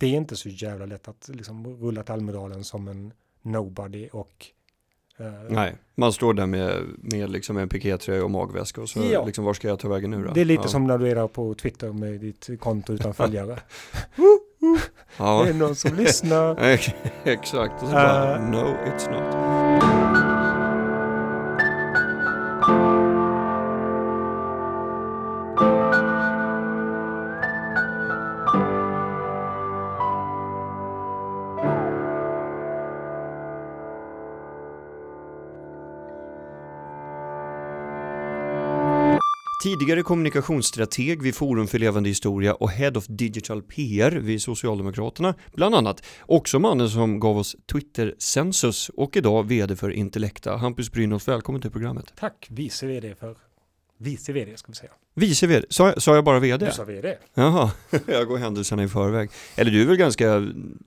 det är inte så jävla lätt att liksom rulla till Almedalen som en nobody och eh, Nej, man står där med, med liksom en pikétröja och magväska och så ja. liksom var ska jag ta vägen nu då? Det är lite ja. som när du är där på Twitter med ditt konto utan följare. ja. Det är någon som lyssnar. Exakt, och så bara, uh, no it's not. Tidigare kommunikationsstrateg vid Forum för levande historia och Head of Digital PR vid Socialdemokraterna, bland annat. Också mannen som gav oss Twitter-census och idag VD för Intellecta. Hampus Brynolf, välkommen till programmet. Tack, vice VD för Vice VD ska vi säga. Vice VD? Sa, sa jag bara VD? Du sa VD. Jaha, jag går händelserna i förväg. Eller du är väl ganska,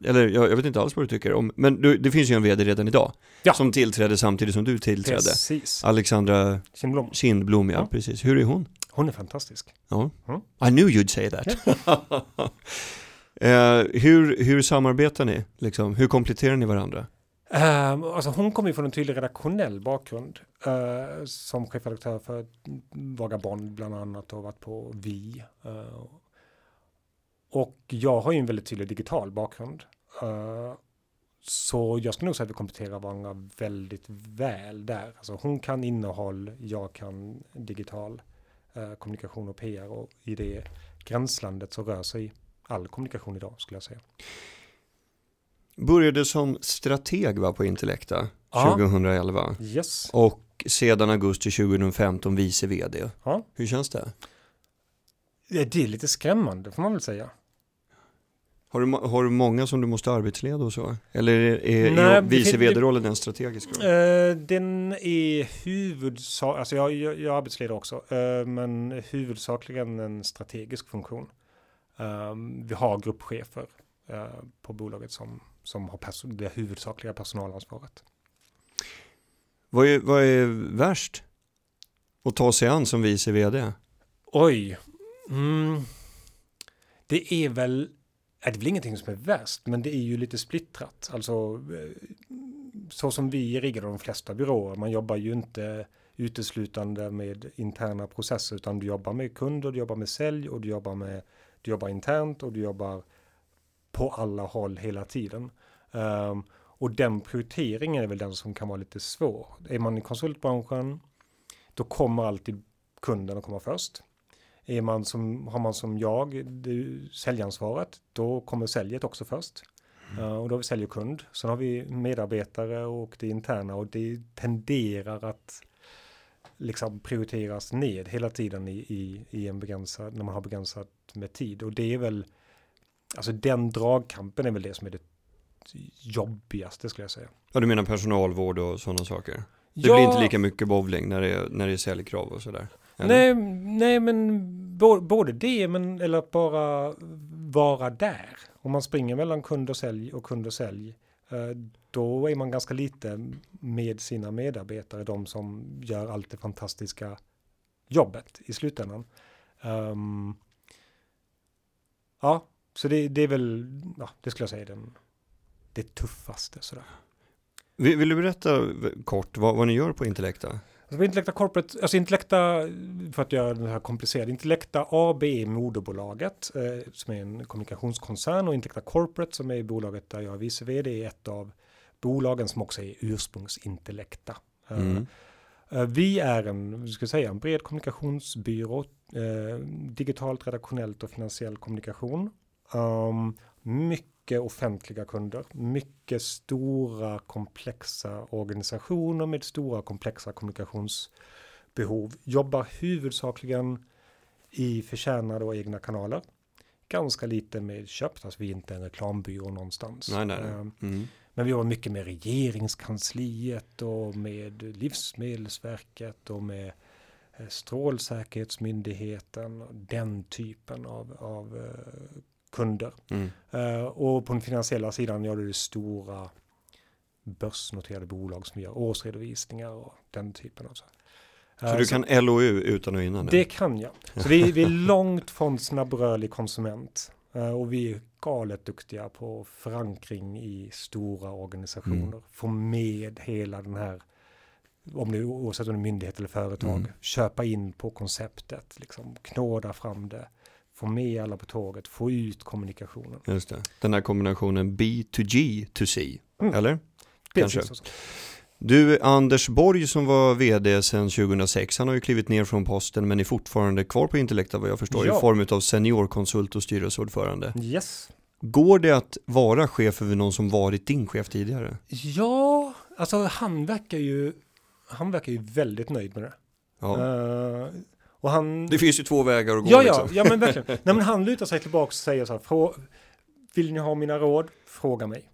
eller jag, jag vet inte alls vad du tycker om, men du, det finns ju en VD redan idag. Ja. Som tillträdde samtidigt som du tillträdde. Precis. Alexandra Kindblom. Kindblom, ja, ja. precis. Hur är hon? Hon är fantastisk. Ja. Mm. I knew you'd say that. uh, hur, hur samarbetar ni? Liksom? Hur kompletterar ni varandra? Uh, alltså hon kommer ju från en tydlig redaktionell bakgrund. Uh, som chefredaktör för Vagabond bland annat och varit på Vi. Uh, och jag har ju en väldigt tydlig digital bakgrund. Uh, så jag skulle nog säga att vi kompletterar varandra väldigt väl där. Alltså hon kan innehåll, jag kan digital kommunikation och PR och i det gränslandet så rör sig all kommunikation idag skulle jag säga. Började som strateg va, på Intellecta ja. 2011. Yes. Och sedan augusti 2015 vice vd. Ja. Hur känns det? Det är lite skrämmande får man väl säga. Har du, har du många som du måste arbetsleda och så? Eller är, är, Nej, vice vd-rollen en strategisk roll? Uh, den är huvudsak, alltså jag, jag, jag arbetsleder också, uh, men huvudsakligen en strategisk funktion. Uh, vi har gruppchefer på bolaget som som har det huvudsakliga personalansvaret. Vad är, vad är värst att ta sig an som vice vd? Oj. Mm. Det är väl, är det väl ingenting som är värst, men det är ju lite splittrat. Alltså, eh, så som vi riggar de flesta byråer, man jobbar ju inte uteslutande med interna processer, utan du jobbar med kunder, du jobbar med sälj och du jobbar med, du jobbar internt och du jobbar på alla håll hela tiden. Um, och den prioriteringen är väl den som kan vara lite svår. Är man i konsultbranschen, då kommer alltid kunden att komma först. Är man som, har man som jag säljansvaret, då kommer säljet också först. Mm. Uh, och då har vi sälj och kund. Sen har vi medarbetare och det interna och det tenderar att liksom prioriteras ned hela tiden i, i, i en begränsad, när man har begränsat med tid. Och det är väl Alltså den dragkampen är väl det som är det jobbigaste skulle jag säga. Ja, du menar personalvård och sådana saker? Det ja. blir inte lika mycket bowling när det är, när det är säljkrav och sådär? Nej, nej, men både det, men eller bara vara där. Om man springer mellan kund och sälj och kund och sälj, eh, då är man ganska lite med sina medarbetare, de som gör allt det fantastiska jobbet i slutändan. Um, ja, så det, det, är väl, ja, det skulle jag säga den, det tuffaste sådär. Vill, vill du berätta kort vad, vad ni gör på Intellecta? Alltså på Intellecta Corporate, alltså Intellecta, för att göra det här komplicerat, Intellecta AB är moderbolaget eh, som är en kommunikationskoncern och Intellecta Corporate som är bolaget där jag är vice vd är ett av bolagen som också är ursprungsintellecta. Eh, mm. Uh, vi är en, ska säga, en bred kommunikationsbyrå, uh, digitalt, redaktionellt och finansiell kommunikation. Um, mycket offentliga kunder, mycket stora komplexa organisationer med stora komplexa kommunikationsbehov. Jobbar huvudsakligen i förtjänade och egna kanaler. Ganska lite med köpt, alltså vi är inte en reklambyrå någonstans. Nej, nej, nej. Ehm, mm. Men vi jobbar mycket med regeringskansliet och med Livsmedelsverket och med eh, Strålsäkerhetsmyndigheten. Den typen av, av eh, kunder. Mm. Uh, och på den finansiella sidan gör du det stora börsnoterade bolag som gör årsredovisningar och den typen av så. Så uh, du kan så, LOU utan och innan? Det kan jag. Så vi, vi är långt från snabbrörlig konsument. Eh, och vi är galet duktiga på förankring i stora organisationer. Mm. Få med hela den här, om det oavsett om det är myndighet eller företag, Mm. köpa in på konceptet, liksom knåda fram det, få med alla på tåget, få ut kommunikationen. Just det. Den här kombinationen B2G to C, Mm. eller? Kanske. Så. Du, Anders Borg som var vd sedan 2006, han har ju klivit ner från posten men är fortfarande kvar på Intellecta vad jag förstår Ja. i form av seniorkonsult och styrelseordförande. Yes. Går det att vara chef över någon som varit din chef tidigare? Ja, alltså han verkar ju, han verkar ju väldigt nöjd med det. Ja. Eh, och han... Det finns ju två vägar att gå Ja, ja, liksom. ja men verkligen. Nej, men han lutar sig tillbaka och säger så här, "Frå- vill ni ha mina råd? Fråga mig.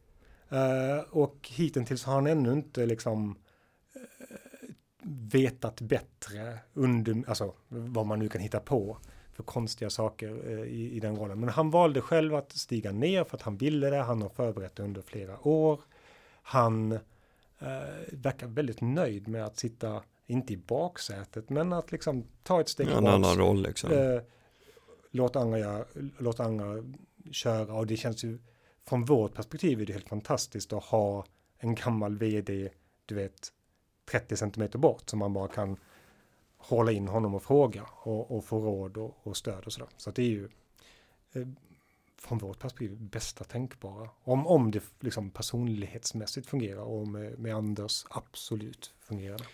Eh, och hittills har han ännu inte liksom eh, vetat bättre under, alltså vad man nu kan hitta på för konstiga saker eh, i, i den rollen. Men han valde själv att stiga ner för att han ville det. Han har förberett det under flera år. Han verkar väldigt nöjd med att sitta, inte i baksätet, men att liksom ta ett steg En tillbaks. annan roll liksom. Eh, låt, andra låt andra köra och det känns ju från vårt perspektiv är det helt fantastiskt att ha en gammal vd, du vet, 30 centimeter bort som man bara kan hålla in honom och fråga och, och få råd och, och stöd och sådär. Så att det är ju eh, från vårt perspektiv bästa tänkbara. Om, om det liksom personlighetsmässigt fungerar och med, med Anders absolut fungerar det.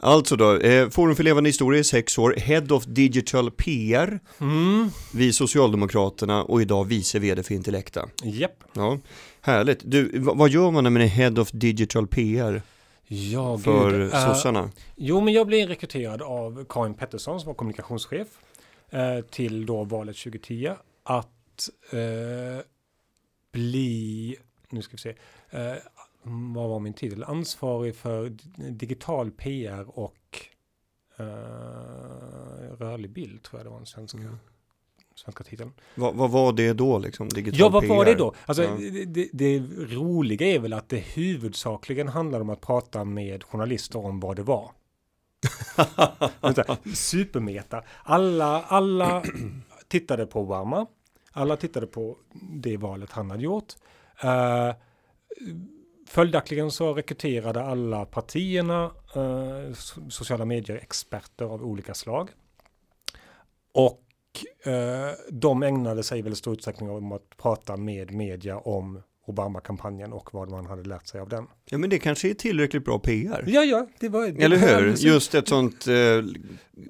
Alltså då, eh, Forum för levande historia i sex år, Head of Digital PR, Mm. vi Socialdemokraterna och idag vice vd för Intellecta. Japp. Ja, härligt. Du, vad gör man när man är Head of Digital PR Ja, för gud. Eh, sossarna? Jo, men jag blev rekryterad av Karin Pettersson som var kommunikationschef eh, till då valet 2010 att eh, bli, nu ska vi se, vad var min titel? Ansvarig för digital PR och eh, rörlig bild tror jag det var den svenska, Mm. svenska titeln. Vad, vad var det då liksom? Digital Ja, vad var PR? det då? Alltså, Ja. det, det, det roliga är väl att det huvudsakligen handlar om att prata med journalister om vad det var. Supermeta. Alla, alla tittade på Obama. Alla tittade på det valet han hade gjort. Uh, följaktligen så rekryterade alla partierna eh, so- sociala medier-experter av olika slag. Och eh, de ägnade sig väl i stor utsträckning om att prata med media om Obama-kampanjen och vad man hade lärt sig av den. Ja, men det kanske är tillräckligt bra PR. Ja, ja, det var... Det Eller hur? Just ett sånt eh,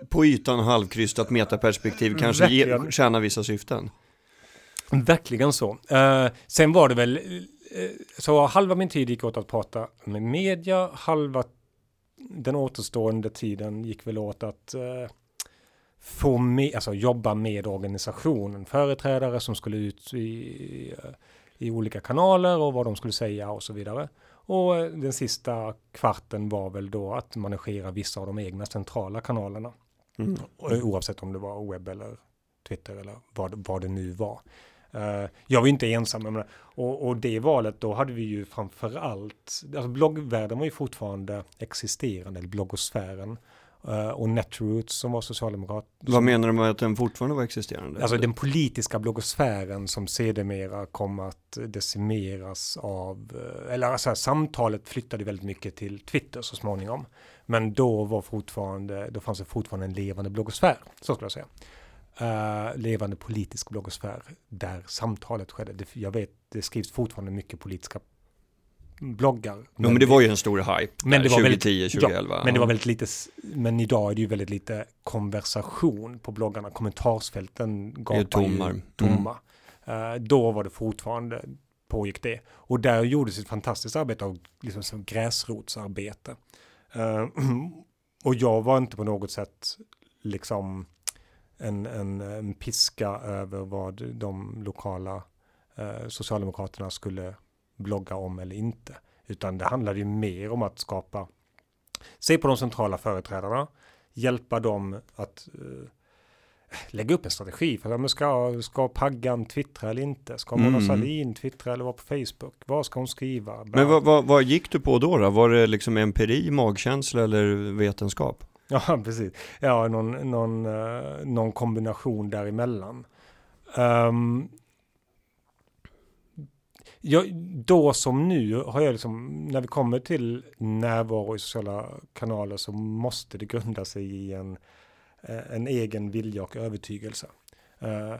på ytan halvkrystat metaperspektiv kanske ge, Verkligen. tjänar vissa syften. Verkligen så. Eh, sen var det väl, så halva min tid gick åt att prata med media, halva den återstående tiden gick väl åt att eh, få med, alltså jobba med organisationen, företrädare som skulle ut i, eh, i olika kanaler och vad de skulle säga och så vidare. Och eh, den sista kvarten var väl då att managera vissa av de egna centrala kanalerna. Mm. Oavsett om det var webb eller Twitter eller vad, vad det nu var. Eh, jag var inte ensam. menar, och, och det valet då hade vi ju framför allt, alltså bloggvärlden var ju fortfarande existerande, bloggosfären. Eh, och Netroots som var socialdemokrat. Vad menar du med att den fortfarande var existerande? Alltså den politiska bloggosfären som sedermera kom att decimeras av, eh, eller alltså samtalet flyttade väldigt mycket till Twitter så småningom. Men då var fortfarande, då fanns det fortfarande en levande bloggosfär, så skulle jag säga. Eh, levande politisk bloggosfär där samtalet skedde. Det, jag vet, det skrivs fortfarande mycket politiska bloggar. Ja, men det var ju en stor hype Men men det var väldigt- 2010, 2011. Men det var väldigt lite, men idag är det ju väldigt lite konversation på bloggarna. Kommentarsfälten gapar tommar. ju tomma. Eh, då var det fortfarande, pågick det. Och där gjordes ett fantastiskt arbete av liksom som gräsrotsarbete. Eh, och jag var inte på något sätt liksom en, en, en piska över vad de lokala eh, socialdemokraterna skulle blogga om eller inte. Utan det handlade ju mer om att skapa, se på de centrala företrädarna, hjälpa dem att eh, lägga upp en strategi. För, men ska, ska Paggan twittra eller inte? Ska Mona Mm. Sahlin twittra eller vara på Facebook? Vad ska hon skriva? Men vad, vad, vad gick du på då, då? Var det liksom empiri, magkänsla eller vetenskap? Ja, precis. Ja, någon, någon, uh, någon kombination däremellan. Um, jag, då som nu har jag liksom, när vi kommer till närvaro i sociala kanaler så måste det grunda sig i en, eh, en egen vilja och övertygelse. Uh,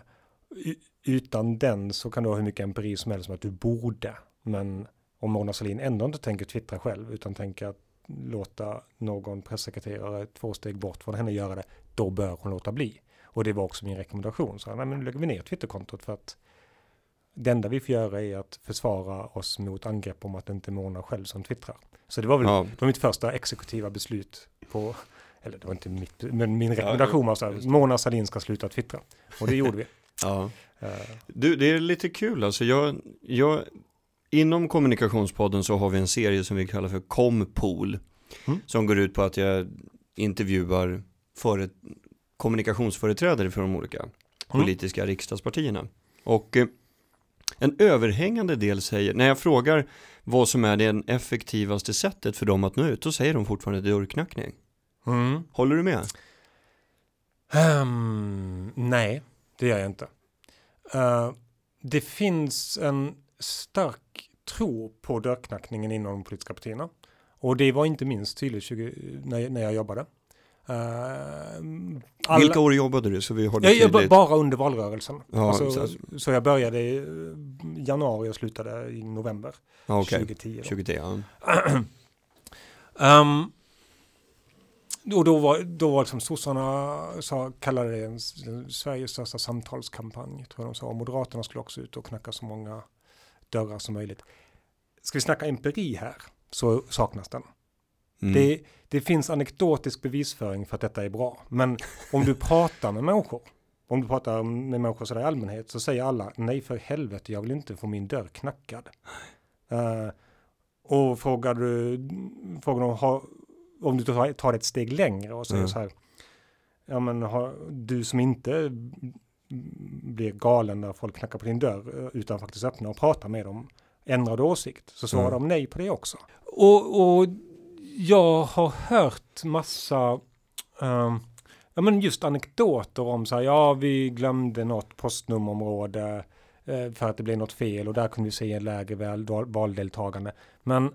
utan den så kan du ha hur mycket empiri som helst som att du borde. Men om Mona Sahlin ändå inte tänker twittra själv utan tänker att låta någon pressekreterare två steg bort från henne göra det, då bör hon låta bli. Och det var också min rekommendation. Så nej, men nu lägger vi ner Twitterkontot för att det enda vi får göra är att försvara oss mot angrepp om att det inte är Mona själv som twittrar. Så det var väl ja. det var mitt första exekutiva beslut på, eller det var inte mitt, men min rekommendation var så här, Mona Sahlin ska sluta twittra. Och det gjorde vi. Ja. Uh. Du, det är lite kul alltså. Jag, jag, inom kommunikationspodden så har vi en serie som vi kallar för Compool. Mm. Som går ut på att jag intervjuar före, kommunikationsföreträdare för de olika mm. politiska riksdagspartierna. Och eh, en överhängande del säger, när jag frågar vad som är det effektivaste sättet för dem att nå ut, då säger de fortfarande dörrknackning. Mm. Håller du med? Um, nej, det gör jag inte. Uh, det finns en stark tro på dörrknackningen inom de politiska partierna. Och det var inte minst tydligt 20, när, när jag jobbade. Uh, alla... Vilka år jobbade du? Så vi har det jag, jag, bara under valrörelsen. Ja, alltså, så, så, jag började i eh, januari och slutade i november okay. 2010. 2010 ja. um, och då var, då var liksom sossarna sa, kallade det en, Sveriges största samtalskampanj, tror jag de sa. Moderaterna skulle också ut och knacka så många dörrar som möjligt. Ska vi snacka empiri här, så saknas den. Mm. Det, det finns anekdotisk bevisföring för att detta är bra. Men om du pratar med människor, om du pratar med människor sådär i allmänhet, så säger alla nej för helvete, jag vill inte få min dörr knackad. Uh, och frågar du, frågar de, har, om du tar, tar ett steg längre och säger mm. så här, ja men har, du som inte blir galen när folk knackar på din dörr eh, utan faktiskt öppna och prata med dem, ändrar du åsikt? Så svarar mm. de nej på det också. Och, och jag har hört massa, um, ja men just anekdoter om så här, ja vi glömde något postnummerområde eh, för att det blev något fel och där kunde vi se en lägre val, valdeltagande. Men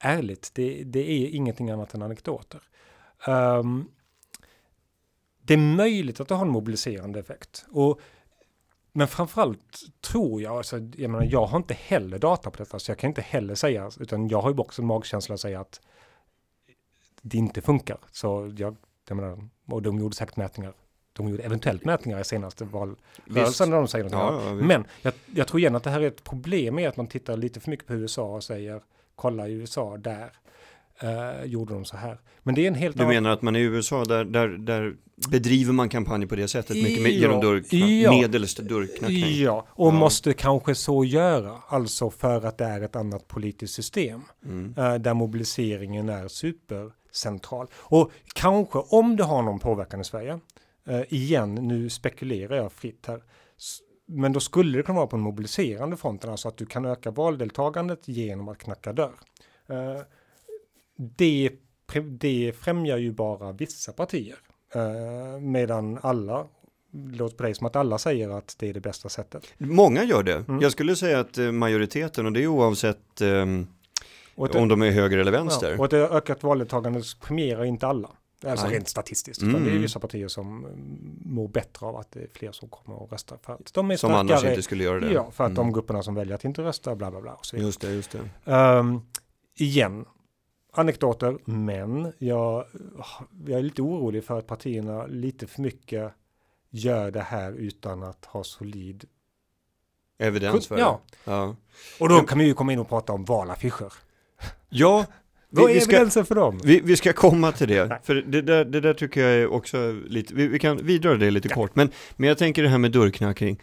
ärligt, det, det, är ingenting annat än anekdoter. Um, det är möjligt att det har en mobiliserande effekt. Och, men framförallt tror jag, alltså, jag menar, jag har inte heller data på detta, så jag kan inte heller säga, utan jag har ju också en magkänsla att säga att det inte funkar. Så jag, jag menar, och de gjorde säkert mätningar. De gjorde eventuellt mätningar i senaste valrörelsen när de säger någonting. Ja, ja, Men jag, jag, tror igen att det här är ett problem med att man tittar lite för mycket på USA och säger kolla i USA där. Uh, gjorde de så här. Men det är en helt Du menar att man i USA, där, där, där bedriver man kampanj på det sättet, mycket ja, genom dörrknack, ja, medelst dörrknackning? Ja, och ja. måste kanske så göra, alltså för att det är ett annat politiskt system, mm. uh, där mobiliseringen är super central. Och kanske om det har någon påverkan i Sverige, eh, igen, nu spekulerar jag fritt här, men då skulle det kunna vara på en mobiliserande fronten, alltså att du kan öka valdeltagandet genom att knacka dörr. Eh, det, det främjar ju bara vissa partier, eh, medan alla låter på dig som att alla säger att det är det bästa sättet. Många gör det. Mm. Jag skulle säga att eh, majoriteten, och det är oavsett um ett, om de är höger eller vänster. Ja, och ett ökat valdeltagande premierar inte alla. Alltså Nej. rent statistiskt. Mm. Det är vissa partier som mm, mår bättre av att det är fler som kommer att rösta. För att de är som annars inte skulle göra det. Ja, för att mm. de grupperna som väljer att inte rösta, bla bla bla. Och så Just det, just det. Um, igen, anekdoter, men jag, jag är lite orolig för att partierna lite för mycket gör det här utan att ha solid evidens för ja. det. Ja. Och då kan vi ju komma in och prata om valaffischer. Ja, vi, Vad är evidensen för dem? Vi, vi, ska komma till det, Nej. för det där, det där tycker jag är också lite, vi, vi kan vidröra det lite ja. kort, men, men jag tänker det här med dörrknackning.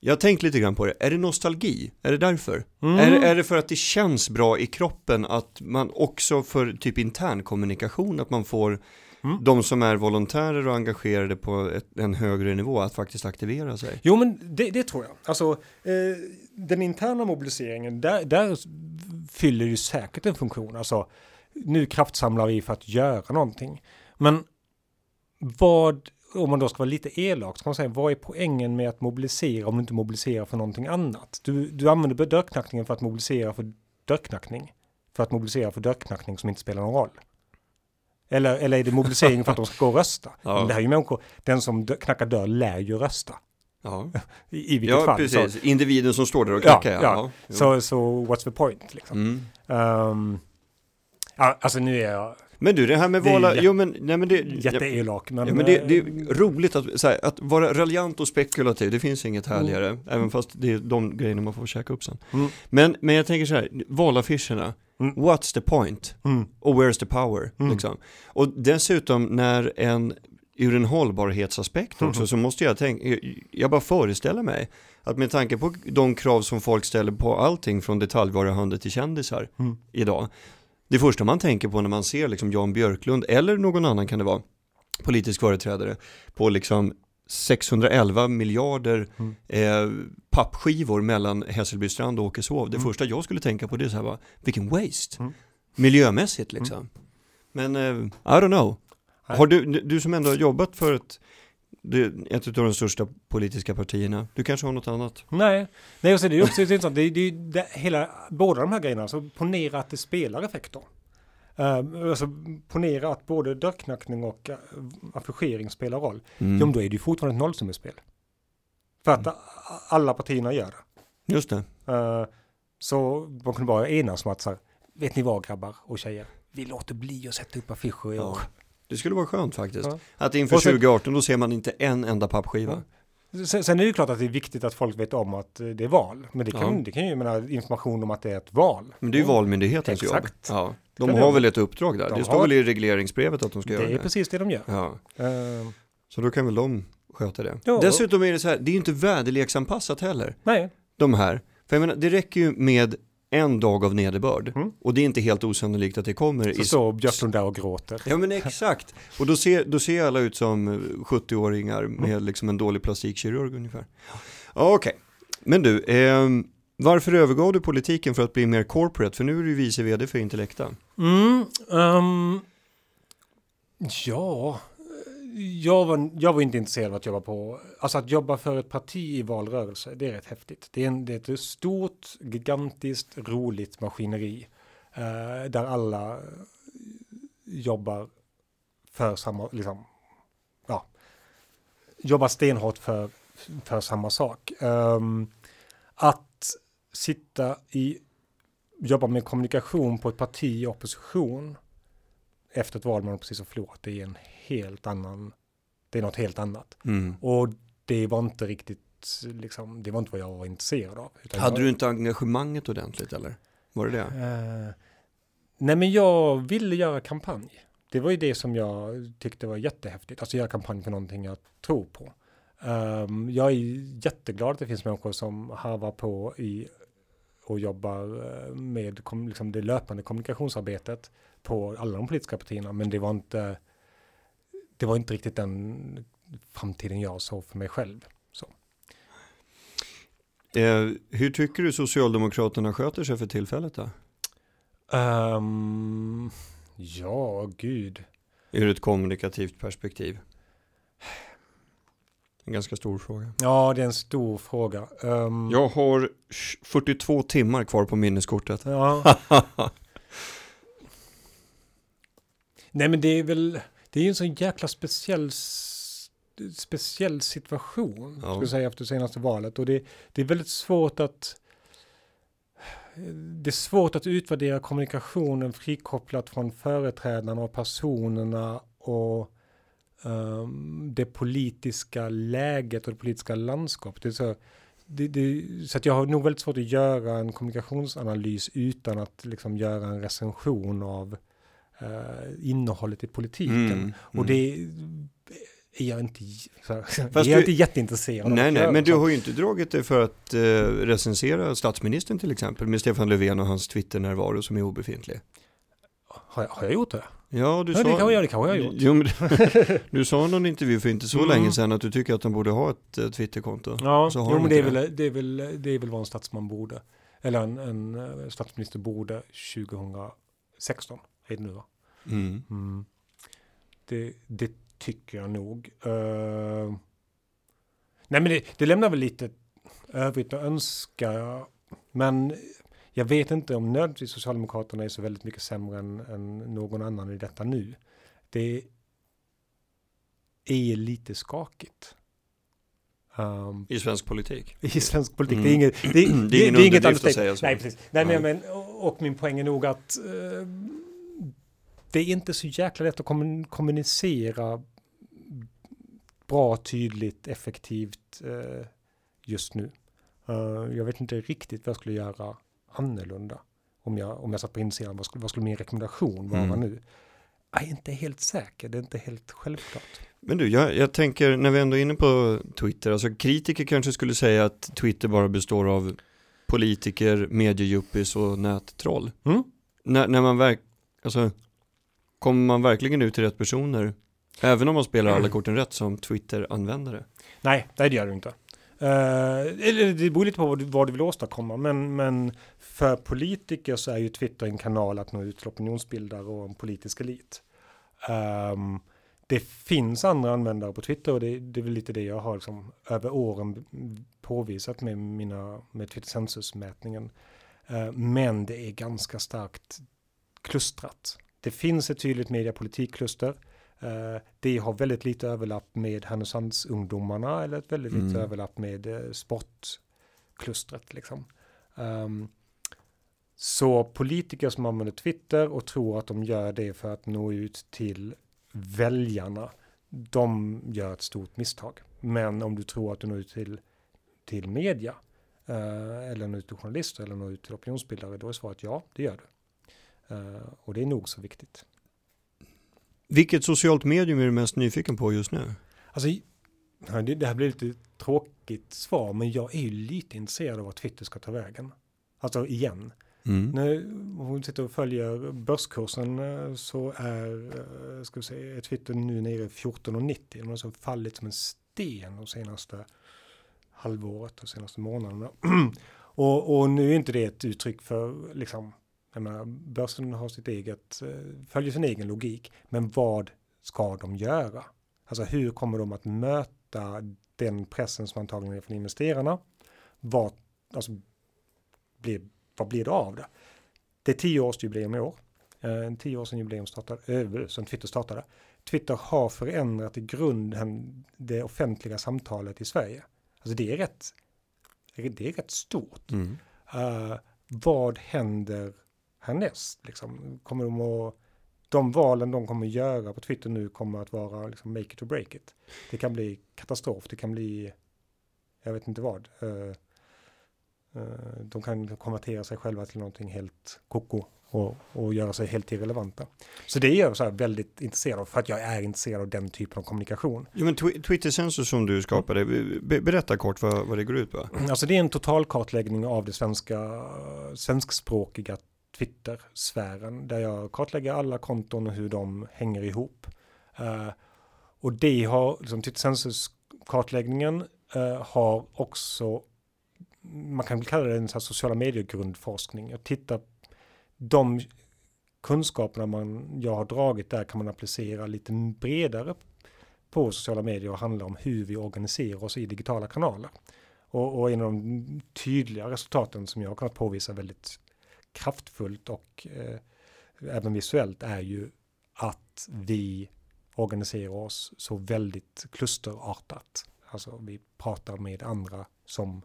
Jag har tänkt lite grann på det, är det nostalgi? Är det därför? Mm. Är, är det för att det känns bra i kroppen att man också för typ intern kommunikation, att man får Mm. de som är volontärer och engagerade på ett, en högre nivå att faktiskt aktivera sig. Jo, men det, det tror jag. Alltså, eh, den interna mobiliseringen, där, där fyller ju säkert en funktion. Alltså, nu kraftsamlar vi för att göra någonting. Men vad, om man då ska vara lite elak, så kan man säga vad är poängen med att mobilisera om du inte mobiliserar för någonting annat? Du, du använder dörrknackningen för att mobilisera för dörrknackning. För att mobilisera för dörrknackning som inte spelar någon roll. Eller, eller är det mobilisering för att de ska gå och rösta? Ja. Det här är ju människor, den som knackar dörr lär ju rösta. Ja, I, i vilket ja fall. precis. Så, Individen som står där och Ja, knackar. Ja, ja. jo. så, så what's the point liksom? Mm. Ja, alltså nu är jag Men du, det här med Det vala... Jo, men, nej, men det... jätteelak. Men, Ja, men det, det eh, är roligt att, här, att vara raljant och spekulativ, det finns inget härligare, även fast det är de grejerna man får käka upp sen. Mm. Men, men jag tänker så här, valaffischerna, Mm. what's the point? Mm. Och where's the power? Mm. Liksom. Och dessutom när en, ur en hållbarhetsaspekt också, så måste jag tänka, jag bara föreställer mig att med tanke på de krav som folk ställer på allting från detaljvaruhandel till kändisar Mm. idag, det första man tänker på när man ser liksom Jan Björklund, eller någon annan kan det vara, politisk företrädare, på liksom 611 miljarder Mm. eh, pappskivor mellan Hässelbystrand och Åkeshov. Det Mm. första jag skulle tänka på det är så här bara, vilken waste. Mm. Miljömässigt liksom. Men eh, I don't know. Har du, du som ändå har jobbat för ett, det- ett av de största politiska partierna, du kanske har något annat? Nej, Nej och så är det är också intressant. Det, är- det, är det, hela, båda de här grejerna, alltså ponera att det spelar effekter. Uh, alltså ponera att både dörrknackning och uh, affischering spelar roll. Mm. Jo, men då är det ju fortfarande ett nollsummespel. För att Mm. alla partierna gör det. Just det. Eh, så man kunde bara enas om att så här, vet ni vad grabbar och tjejer? Vi låter bli att sätta upp affischer i Ja. Det skulle vara skönt faktiskt. Ja. Att inför sen- 2018 då ser man inte en enda pappskiva. Sen, sen är det ju klart att det är viktigt att folk vet om att eh, det är val. Men det kan, Ja. det kan ju mena information om att det är ett val. Men det är ju valmyndighetens Exakt. jobb. Ja. De det har väl ett uppdrag där. De det står har- väl i regleringsbrevet att de ska Det göra är det. precis det de gör. Ja. Eh, Så då kan väl de sköta det. Ja. Dessutom är det så här, det är ju inte väderleksanpassat heller. nej, De här. För jag menar, det räcker ju med en dag av nederbörd. Mm. Och det är inte helt osannolikt att det kommer så i... står Björklund där och gråter. Ja men exakt. Och då ser, då ser alla ut som eh, 70-åringar med Mm. liksom en dålig plastikkirurg ungefär. Okej, men du, ehm, varför övergav du politiken för att bli mer corporate? För nu är du vice vd för Intellekta. Mm, ehm, ja, jag var, jag var inte intresserad av att jobba på, alltså att jobba för ett parti i valrörelse, det är rätt häftigt. Det är, en, det är ett stort, gigantiskt, roligt maskineri eh, där alla eh, jobbar för samma, liksom, ja, jobbar stenhårt för, för samma sak. Um, att sitta i jobba med kommunikation på ett parti i opposition efter ett val man precis har förlorat, det är en helt annan, det är något helt annat. Mm. Och det var inte riktigt, liksom, det var inte vad jag var intresserad av. Hade jag, du inte engagemanget ordentligt eller? Var det det? Eh, nej men jag ville göra kampanj. Det var ju det som jag tyckte var jättehäftigt. Alltså göra kampanj för någonting jag tror på. Ehm, jag är jätteglad att det finns människor som harvar på i och jobbar eh, med liksom det löpande kommunikationsarbetet på alla de politiska partierna. Men det var inte det var inte riktigt den framtiden jag såg för mig själv. Eh, hur tycker du Socialdemokraterna sköter sig för tillfället då? Ehm, ja, gud. Ur ett kommunikativt perspektiv. En ganska stor fråga. Ja, det är en stor fråga. Ehm, Jag har 42 timmar kvar på minneskortet. Ja. Nej men det är väl, det är ju en sån jäkla speciell, speciell situation, Ja. skulle säga, efter senaste valet. Och det, det är väldigt svårt att, det är svårt att utvärdera kommunikationen frikopplat från företrädarna och personerna och ehm, det politiska läget och det politiska landskapet. Det så, det, det, så att jag har nog väldigt svårt att göra en kommunikationsanalys utan att liksom göra en recension av eh, innehållet i politiken. Mm, Och mm. det är jag inte, Fast är jag du- inte jätteintresserad av Nej, nej, men du har ju inte dragit det för att eh, recensera statsministern till exempel med Stefan Löfven och hans Twitter-närvaro som är obefintlig. har, jag, har jag gjort det? Ja, du Ja, sa... det kanske jag, det kanske jag har gjort. Jo, men, du sa i någon intervju för inte så Mm. länge sedan att du tycker att de borde ha ett eh, Twitterkonto. Ja, Så har jo, men det är, inte väl, det, är väl, det är väl vad en statsman borde, eller en, en eh, statsminister borde 2016, är det nu va? Mm. Mm. Det, det tycker jag nog. Uh, nej men det, det lämnar väl lite övrigt att önska. Men jag vet inte om nödvändigtvis Socialdemokraterna är så väldigt mycket sämre än, än någon annan i detta nu. Det är lite skakigt. Um, I svensk politik? I svensk politik. Mm. Det är inget, det, det, det, det är inget att säga så. Nej, precis. Nej, men, men, och min poäng är nog att uh, det är inte så jäkla lätt att kommunicera bra, tydligt, effektivt uh, just nu. Uh, jag vet inte riktigt vad jag skulle göra annorlunda om jag, om jag satt på insidan. Vad skulle, vad skulle min rekommendation vara mm. nu? Jag är inte helt säker, det är inte helt självklart. Men du, jag, jag tänker när vi ändå är inne på Twitter, alltså kritiker kanske skulle säga att Twitter bara består av politiker, mediejuppis och nättroll. Mm. När, när man verk, alltså, kommer man verkligen ut till rätt personer? Även om man spelar alla korten rätt som Twitter-användare? Nej, det gör du inte. Eh, eller det beror lite på vad du, vad du vill åstadkomma, men, men för politiker så är ju Twitter en kanal att nå ut till opinionsbildare och en politisk elit. Um, det finns andra användare på Twitter och det, det är väl lite det jag har liksom över åren påvisat med mina med Twitter Census-mätningen. Uh, eh, men det är ganska starkt klustrat. Det finns ett tydligt mediapolitikkluster. Uh, det har väldigt lite överlapp med Härnösandsungdomarna eller ett väldigt mm. lite överlapp med uh, sportklustret. Liksom. Um, så politiker som använder Twitter och tror att de gör det för att nå ut till väljarna, de gör ett stort misstag. Men om du tror att du når ut till, till media, eh, eller når ut till journalister, eller når ut till opinionsbildare, då är svaret ja, det gör du. Eh, och det är nog så viktigt. Vilket socialt medium är du mest nyfiken på just nu? Alltså, det här blir lite tråkigt svar, men jag är ju lite intresserad av vad Twitter ska ta vägen. Alltså igen. Mm. När hon sitter och följer börskursen eh, så är eh, ska vi säga, Twitter nu nere i 14,90. Den har alltså fallit som en sten de senaste halvåret, de senaste månaderna. och, och, nu är inte det ett uttryck för, liksom, jag menar, börsen har sitt eget, eh, följer sin egen logik. Men vad ska de göra? Alltså hur kommer de att möta den pressen som antagligen är från investerarna? Vad, alltså, blir vad blir det av det? Det är tioårsjubileum i år. En tio år sedan jubileum startade, som Twitter startade. Twitter har förändrat i grunden det offentliga samtalet i Sverige. Alltså det är rätt, det är rätt stort. Mm. Uh, vad händer härnäst? Liksom? Kommer de att, de valen de kommer göra på Twitter nu kommer att vara liksom make it or break it. Det kan bli katastrof, det kan bli, jag vet inte vad. Uh, Eh, de kan konvertera sig själva till någonting helt koko och, och göra sig helt irrelevanta. Så det är jag så här väldigt intresserad av för att jag är intresserad av den typen av kommunikation. Jo, men tw Twitter Sensor som du skapade, be berätta kort vad, vad det går ut på. Alltså det är en totalkartläggning av det svenska svenskspråkiga Twitter-sfären där jag kartlägger alla konton och hur de hänger ihop. Uh, och det har, liksom Twitter Sensors kartläggningen uh, eh, har också man kan kalla det en sociala medier-grundforskning. Jag tittar, de kunskaperna man, jag har dragit där kan man applicera lite bredare på sociala medier och handla om hur vi organiserar oss i digitala kanaler. Och, och en av de tydliga resultaten som jag har kunnat påvisa väldigt kraftfullt och eh, även visuellt är ju att vi organiserar oss så väldigt klusterartat. Alltså vi pratar med andra som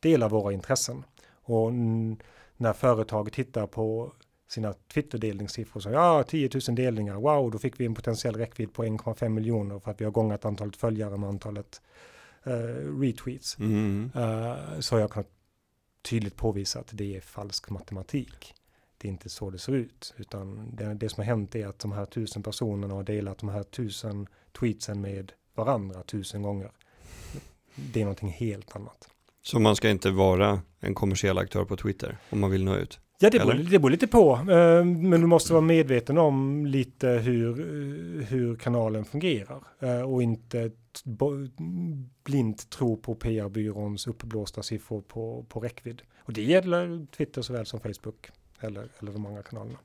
delar våra intressen. Och när företag tittar på sina Twitter-delningssiffror så ja, 10 000 delningar, wow, då fick vi en potentiell räckvidd på 1,5 miljoner för att vi har gångat antalet följare med antalet uh, retweets. Mm. Uh, så jag kunnat tydligt påvisa att det är falsk matematik. Det är inte så det ser ut, utan det, det som har hänt är att de här tusen personerna har delat de här tusen tweetsen med varandra tusen gånger. Det är någonting helt annat. Så man ska inte vara en kommersiell aktör på Twitter om man vill nå ut? Ja, det beror, det beror lite på. Eh, men du måste vara medveten om lite hur, hur kanalen fungerar. Eh, och inte blint tro på PR-byråns uppblåsta siffror på, på räckvidd. Och det gäller Twitter såväl som Facebook eller, eller de andra kanalerna.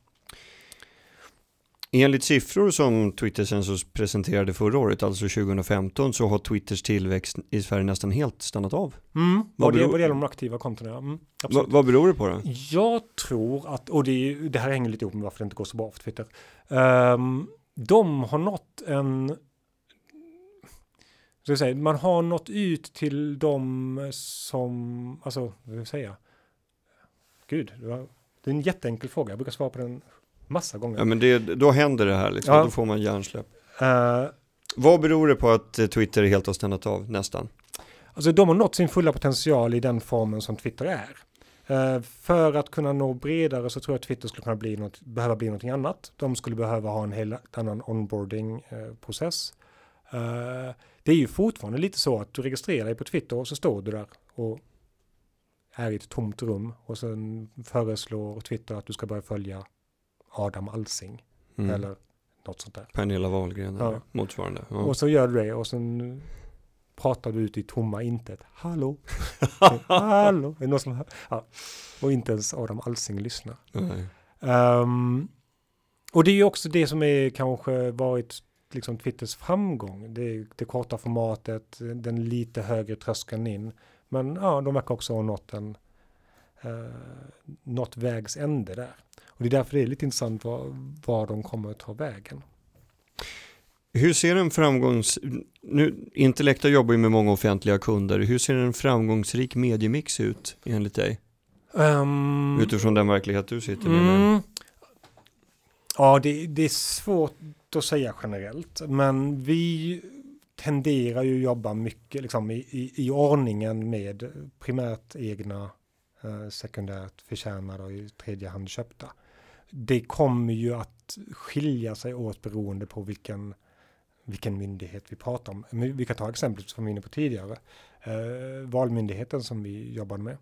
Enligt siffror som Twitter Census presenterade förra året, alltså 2015, så har Twitters tillväxt i Sverige nästan helt stannat av. Mm, Vad det, beror- vad det gäller de aktiva kontona. Mm, Va, vad beror det på då? Jag tror att, och det, det här hänger lite ihop med varför det inte går så bra för Twitter. Ehm, de har nått en... Så säga, man har nått ut till de som, alltså, vad ska jag säga? Gud, det, var, det är en jätteenkel fråga. Jag brukar svara på den massa gånger. Ja, men det, då händer det här liksom, Ja. då får man hjärnsläpp. Eh, Vad beror det på att eh, Twitter helt har stannat av, nästan? Alltså de har nått sin fulla potential i den formen som Twitter är. Eh, för att kunna nå bredare så tror jag att Twitter skulle kunna bli något, behöva bli någonting annat. De skulle behöva ha en helt annan onboarding-process. Eh, det är ju fortfarande lite så att du registrerar dig på Twitter och så står du där och är i ett tomt rum och sen föreslår Twitter att du ska börja följa Adam Alsing Mm. eller något sånt där. Pernilla Wahlgren Ja. motsvarande. Ja. Och så gör du det och sen pratar du ut i tomma intet. Hallå? Hallå? Är någon som? Ja. Och inte ens Adam Alsing lyssnar. Nej. Ehm, och det är ju också det som är kanske varit liksom Twitters framgång. Det, det korta formatet, den lite högre tröskeln in. Men ja, de verkar också ha nått en uh, nått vägs ände där. Och det är därför det är lite intressant var, var de kommer att ta vägen. Hur ser en framgångs... Nu, Intellekta jobbar ju med många offentliga kunder. Hur ser en framgångsrik mediemix ut enligt dig? Ehm, Utifrån den verklighet du sitter med. Mm. Ja, det, det är svårt att säga generellt, men vi tenderar ju att jobba mycket liksom, i, i, i ordningen med primärt egna, eh, sekundärt förtjänade och i tredje hand köpta. Det kommer ju att skilja sig åt beroende på vilken, vilken myndighet vi pratar om. Vi kan ta exemplet som vi var inne på tidigare. Eh, valmyndigheten som vi jobbade med.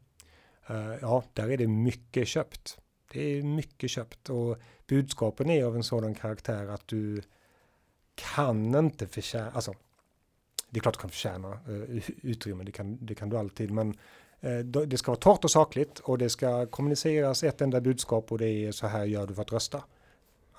Eh, ja, där är det mycket köpt. Det är mycket köpt och budskapen är av en sådan karaktär att du kan inte förtjäna, alltså det är klart du kan förtjäna eh, utrymme, det kan, det kan du alltid, men det ska vara torrt och sakligt och det ska kommuniceras ett enda budskap och det är så här gör du för att rösta.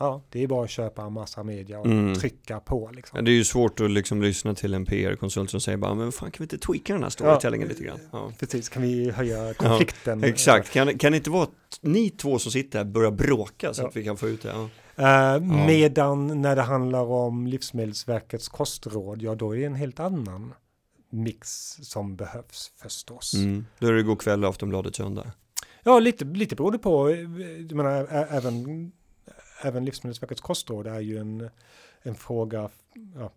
Ja, det är bara att köpa en massa media och Mm. trycka på Ja, liksom. det är ju svårt att liksom lyssna till en PR-konsult som säger bara, men fan kan vi inte tweaka den här storytellingen lite grann? Ja. Precis, kan vi höja konflikten? Exakt, kan, kan det inte vara ni två som sitter här börjar bråka så Ja. att vi kan få ut det? Ja. Eh, Medan när det handlar om Livsmedelsverkets kostråd, ja då är det en helt annan mix som behövs förstås. Mm. Då är det God kväll Aftonbladet söndag. Ja, lite, lite beroende på, eh, jag menar, även, även Livsmedelsverkets kostråd är ju en, en fråga, ja,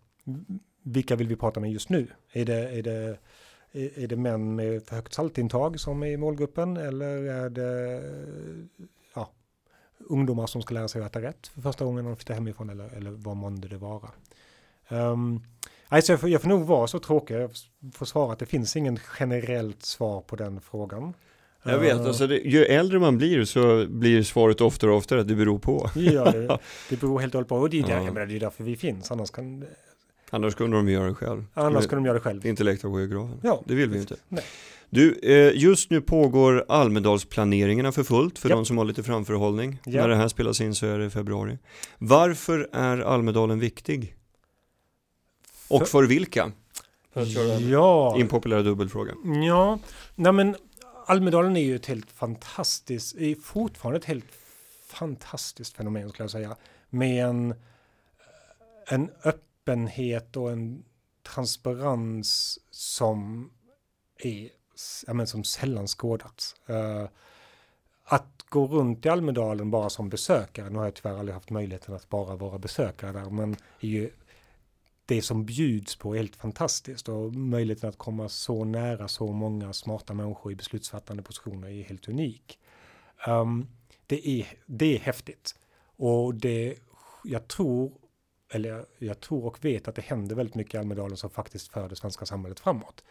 vilka vill vi prata med just nu? Är det, är det, är det män med för högt saltintag som är i målgruppen eller är det ja, ungdomar som ska lära sig att äta rätt för första gången när de flyttar hemifrån eller, eller vad månde det vara? Um, alltså jag, får, jag får nog vara så tråkig, jag får svara att det finns ingen generellt svar på den frågan. Jag vet, Eh, alltså det, ju äldre man blir så blir svaret oftare och oftare att det beror på. Ja, det, det beror helt och hållet på. Och det är, där, Ja. menar, det är därför vi finns. Annars, kan, Annars kunde de göra det själv. annars kan de göra det själv. Intellekt och gå i graven. Ja, Det vill vi inte. Nej. Du, eh, just nu pågår Almedalsplaneringarna för fullt för Ja. de som har lite framförhållning. Ja. När det här spelas in så är det i februari. Varför är Almedalen viktig? Och För- för vilka? Ja, impopulär dubbelfråga. ja. Nej, men Almedalen är ju ett helt fantastiskt, är fortfarande ett helt fantastiskt fenomen skulle jag säga. Med en, en öppenhet och en transparens som är ja, men som sällan skådats. Eh, att gå runt i Almedalen bara som besökare, nu har jag tyvärr aldrig haft möjligheten att bara vara besökare där, men är ju det som bjuds på är helt fantastiskt och möjligheten att komma så nära så många smarta människor i beslutsfattande positioner är helt unik. Um, det, är, det är häftigt och det, jag tror, eller jag, tror och vet att det händer väldigt mycket i Almedalen som faktiskt för det svenska samhället framåt.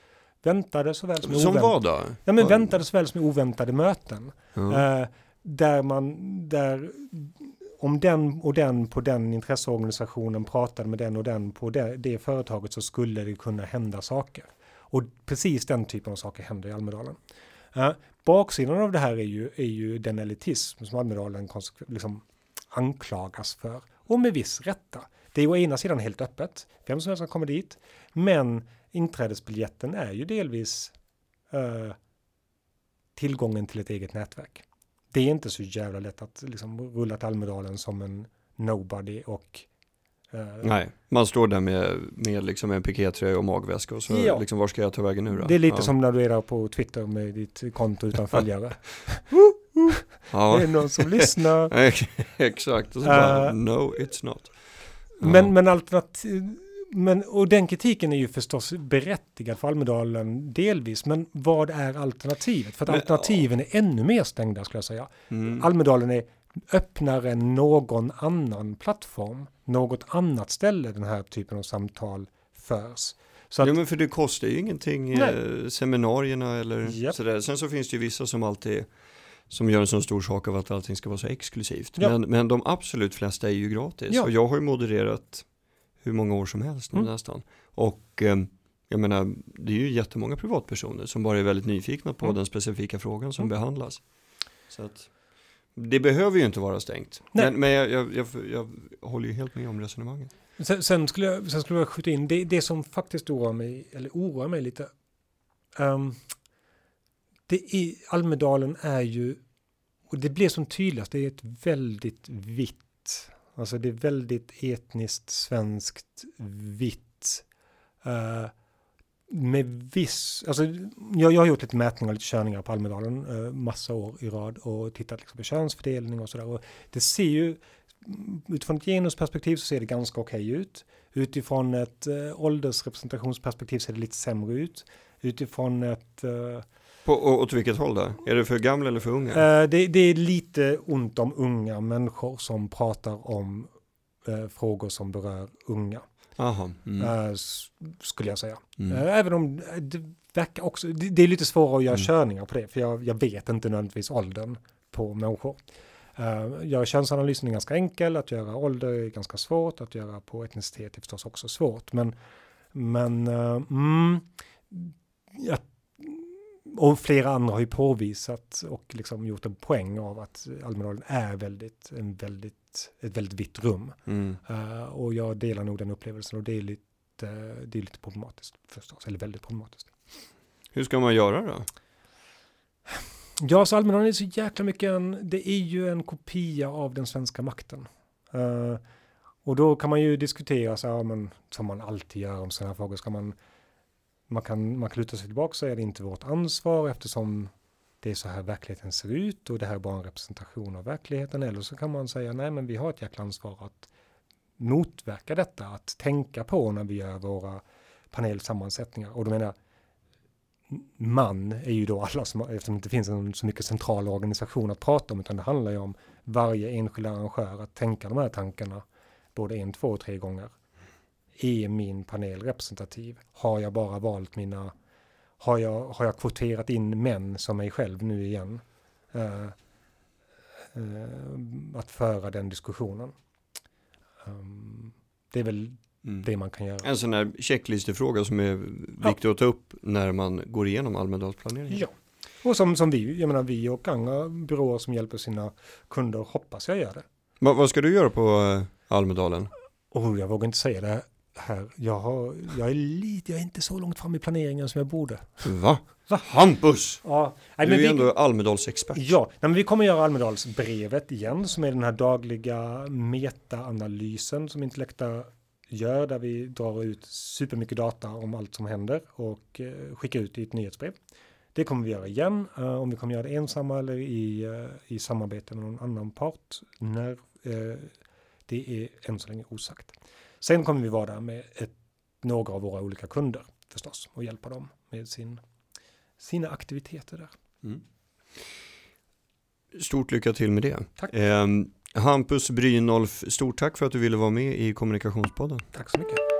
Väntade såväl som, Som ovänt- vad då? Ja, men väntade såväl som oväntade möten. Ja. Eh, där man, där om den och den på den intresseorganisationen pratade med den och den på det, det företaget så skulle det kunna hända saker. Och precis den typen av saker händer i Almedalen. Uh, baksidan av det här är ju, är ju den elitism som Almedalen liksom anklagas för. Och med viss rätta. Det är å ena sidan helt öppet, vem som helst kan komma dit, men inträdesbiljetten är ju delvis uh, tillgången till ett eget nätverk. Det är inte så jävla lätt att liksom rulla till Almedalen som en nobody och Uh, Nej, man står där med, med liksom en pikétröja och magväska och så ja. liksom, var ska jag ta vägen nu då? Det är lite ja. som när du är på Twitter med ditt konto utan följare. ja. Det är någon som lyssnar. Exakt, och så bara, uh, no it's not. Men, men alternativ, men, och den kritiken är ju förstås berättigad för Almedalen delvis, men vad är alternativet? För att men, alternativen är ännu mer stängda skulle jag säga. Mm. Almedalen är öppnare än någon annan plattform, något annat ställe den här typen av samtal förs. Så att, ja men för det kostar ju ingenting, eh, seminarierna eller yep. sådär. Sen så finns det ju vissa som alltid som gör en så stor sak av att allting ska vara så exklusivt. Ja. Men, men de absolut flesta är ju gratis. Ja. Och jag har ju modererat hur många år som helst mm. nästan. Och eh, jag menar, det är ju jättemånga privatpersoner som bara är väldigt nyfikna på mm. den specifika frågan som mm. behandlas. Så att, det behöver ju inte vara stängt. Nej. Men, men jag, jag, jag, jag, håller ju helt med om resonemanget. Sen, sen, skulle, jag, sen skulle jag skjuta in, det, det som faktiskt oroar mig, eller oroar mig lite, um, det är, Almedalen är ju, och det blir som tydligast, det är ett väldigt vitt, alltså det är väldigt etniskt svenskt vitt. Uh, med viss, alltså jag, jag har gjort lite mätningar och lite körningar på Almedalen uh, eh, massa år i rad och tittat liksom på könsfördelning och sådär. Och det ser ju, utifrån ett genusperspektiv så ser det ganska okej okay ut. Utifrån ett uh, åldersrepresentationsperspektiv ser det lite sämre ut. Utifrån ett uh, på, och åt vilket håll då? Är det för gamla eller för unga? Uh, det, det, är lite ont om unga människor som pratar om uh, frågor som berör unga. Aha, mm. uh, skulle jag säga. Mm. även om det verkar också, det, det, är lite svårare att göra mm. körningar på det, för jag, jag vet inte nödvändigtvis åldern på människor. Uh, göra könsanalysen är ganska enkel, att göra ålder är ganska svårt, att göra på etnicitet är förstås också svårt. Men, men uh, mm, jag och flera andra har ju påvisat och liksom gjort en poäng av att Almedalen är väldigt, en väldigt, ett väldigt vitt rum. Mm. Uh, och jag delar nog den upplevelsen och det är lite, det är lite problematiskt förstås, eller väldigt problematiskt. Hur ska man göra då? Ja, så Almedalen är så jäkla mycket en, det är ju en kopia av den svenska makten. Uh, och då kan man ju diskutera, så här, men, som man alltid gör om sådana här frågor, ska man man kan, man kan luta sig tillbaka så är det inte vårt ansvar eftersom det är så här verkligheten ser ut och det här är bara en representation av verkligheten. Eller så kan man säga nej men vi har ett jäkla ansvar att motverka detta, att tänka på när vi gör våra panelsammansättningar. Och då menar jag, man är ju då alla som, eftersom det inte finns en så mycket central organisation att prata om, utan det handlar ju om varje enskild arrangör att tänka de här tankarna både en, två och tre gånger är min panel representativ? Har jag bara valt mina, har jag, har jag kvoterat in män som mig själv nu igen? Uh, uh, att föra den diskussionen. Um, det är väl mm. det man kan göra. En sån här checklistefråga som är viktig ja. att ta upp när man går igenom Almedalsplaneringen. Ja, och som, som vi, jag menar vi och andra byråer som hjälper sina kunder hoppas jag gör det. Va, vad ska du göra på uh, Almedalen? Oh, jag vågar inte säga det här. Jag, har, jag, är lite, jag är inte så långt fram i planeringen som jag borde. Va? Va? Hampus! Ja, nej, du är ju ändå Almedalsexpert. Ja, nej, men vi kommer göra Almedalsbrevet igen som är den här dagliga metaanalysen som Intellekta gör där vi drar ut supermycket data om allt som händer och eh, skickar ut i ett nyhetsbrev. Det kommer vi göra igen, uh, om vi kommer göra det ensamma eller i, uh, i samarbete med någon annan part. När, uh, det är än så länge osagt. Sen kommer vi vara där med ett, några av våra olika kunder förstås och hjälpa dem med sin, sina aktiviteter där. Mm. Stort lycka till med det. Tack. Eh, Hampus Brynolf, stort tack för att du ville vara med i Kommunikationspodden. Tack så mycket.